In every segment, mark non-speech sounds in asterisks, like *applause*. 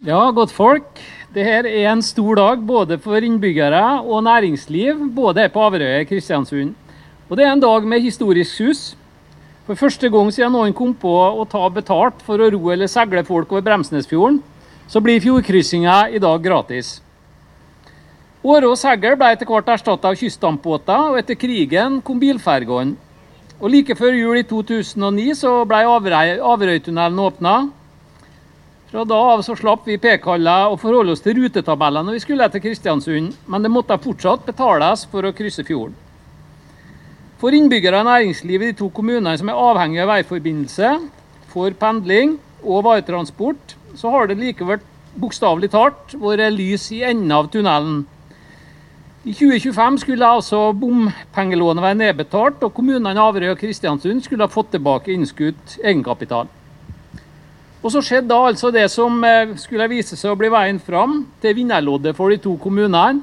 Ja, godt folk. Dette er en stor dag både for innbyggere og næringsliv, både her på Averøy og Kristiansund. Og det er en dag med historisk sus. For første gang siden noen kom på å ta betalt for å ro eller seile folk over Bremsnesfjorden, så blir fjordkryssinga i dag gratis. Åre og segl ble etter hvert erstatta av kystdampbåter, og etter krigen kom bilfergene. Og Like før jul i 2009 så ble Averøytunnelen åpna. Fra da av så slapp vi P-kalla å forholde oss til rutetabellene når vi skulle til Kristiansund, men det måtte fortsatt betales for å krysse fjorden. For innbyggere og næringsliv i de to kommunene som er avhengige av veiforbindelse for pendling og varetransport, så har det likevel bokstavelig talt vært lys i enden av tunnelen. I 2025 skulle altså bompengelånet være nedbetalt, og kommunene Averøy og Kristiansund skulle ha fått tilbake innskutt egenkapital. Og Så skjedde da altså det som eh, skulle vise seg å bli veien fram til vinnerloddet for de to kommunene.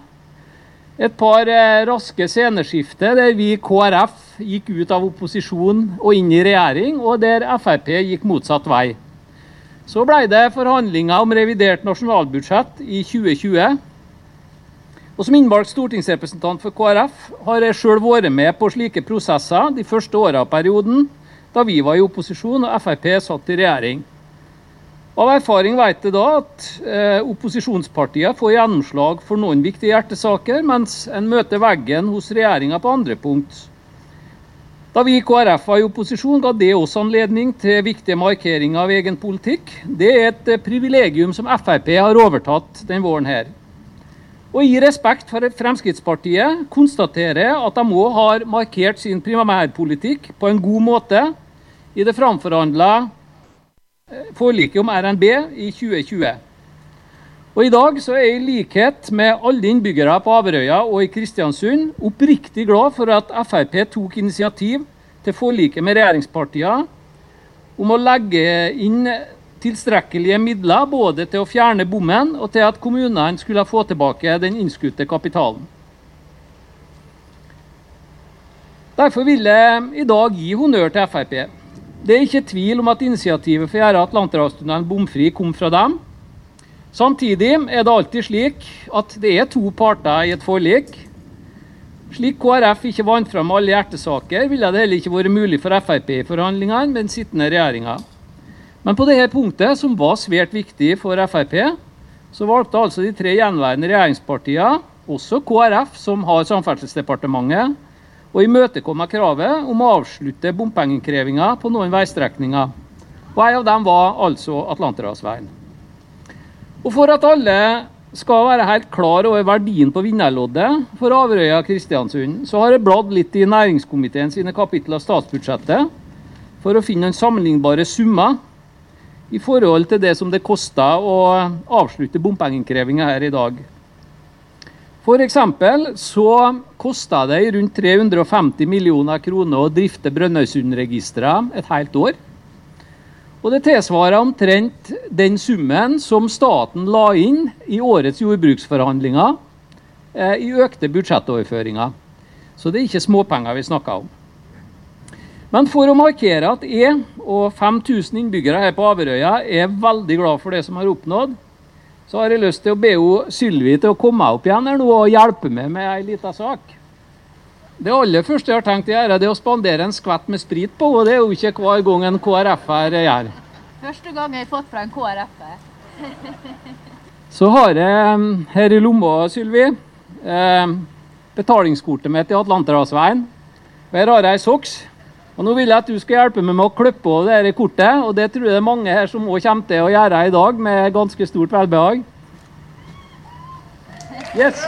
Et par eh, raske sceneskifter der vi i KrF gikk ut av opposisjon og inn i regjering, og der Frp gikk motsatt vei. Så ble det forhandlinger om revidert nasjonalbudsjett i 2020. Og Som innvalgt stortingsrepresentant for KrF har jeg sjøl vært med på slike prosesser de første åra av perioden, da vi var i opposisjon og Frp satt i regjering. Av erfaring vet jeg da at eh, opposisjonspartiene får gjennomslag for noen viktige hjertesaker, mens en møter veggen hos regjeringa på andre punkt. Da vi i KrF var i opposisjon, ga det oss anledning til viktige markeringer av egen politikk. Det er et eh, privilegium som Frp har overtatt den våren her. Og i respekt for Fremskrittspartiet konstaterer jeg at de òg har markert sin primærpolitikk på en god måte i det framforhandla forliket om RNB i 2020. Og I dag så er jeg i likhet med alle innbyggere på Averøya og i Kristiansund oppriktig glad for at Frp tok initiativ til forliket med regjeringspartiene om å legge inn tilstrekkelige midler både til å fjerne bommen og til at kommunene skulle få tilbake den innskutte kapitalen. Derfor vil jeg i dag gi honnør til Frp. Det er ikke tvil om at initiativet for å gjøre Atlanterhavstunnelen bomfri kom fra dem. Samtidig er det alltid slik at det er to parter i et forlik. Slik KrF ikke vant fram alle hjertesaker, ville det heller ikke vært mulig for Frp i forhandlingene med den sittende regjeringa. Men på dette punktet, som var svært viktig for Frp, så valgte altså de tre gjenværende regjeringspartiene, også KrF, som har Samferdselsdepartementet, å imøtekomme kravet om å avslutte bompengeinnkrevingen på noen veistrekninger. Og En av dem var altså Atlanterhavsveien. Og For at alle skal være helt klar over verdien på vinnerloddet for Averøya Kristiansund, så har jeg bladd litt i næringskomiteen sine kapitler av statsbudsjettet for å finne noen sammenlignbare summer i forhold til det som det koster å avslutte bompengeinnkrevinga her i dag. F.eks. så kosta det rundt 350 millioner kroner å drifte Brønnøysundregisteret et helt år. Og det tilsvarer omtrent den summen som staten la inn i årets jordbruksforhandlinger eh, i økte budsjettoverføringer. Så det er ikke småpenger vi snakker om. Men for å markere at jeg og 5000 innbyggere her på Averøya er veldig glad for det som er oppnådd, så har jeg lyst til å be Sylvi til å komme opp igjen her nå og hjelpe meg med ei lita sak. Det aller første jeg har tenkt å gjøre, det er å spandere en skvett med sprit på, og det er jo ikke hver gang en KrF-er gjør. Første gang jeg har fått fra en KrF-er. *laughs* så har jeg mm, her i lomma, Sylvi, eh, betalingskortet mitt i Atlanterhavsveien. Og her har jeg ei soks. Og Nå vil jeg at du skal hjelpe meg med å klippe på dette kortet, og det tror jeg det er mange her som også kommer til å gjøre i dag med ganske stort velbehag. Yes.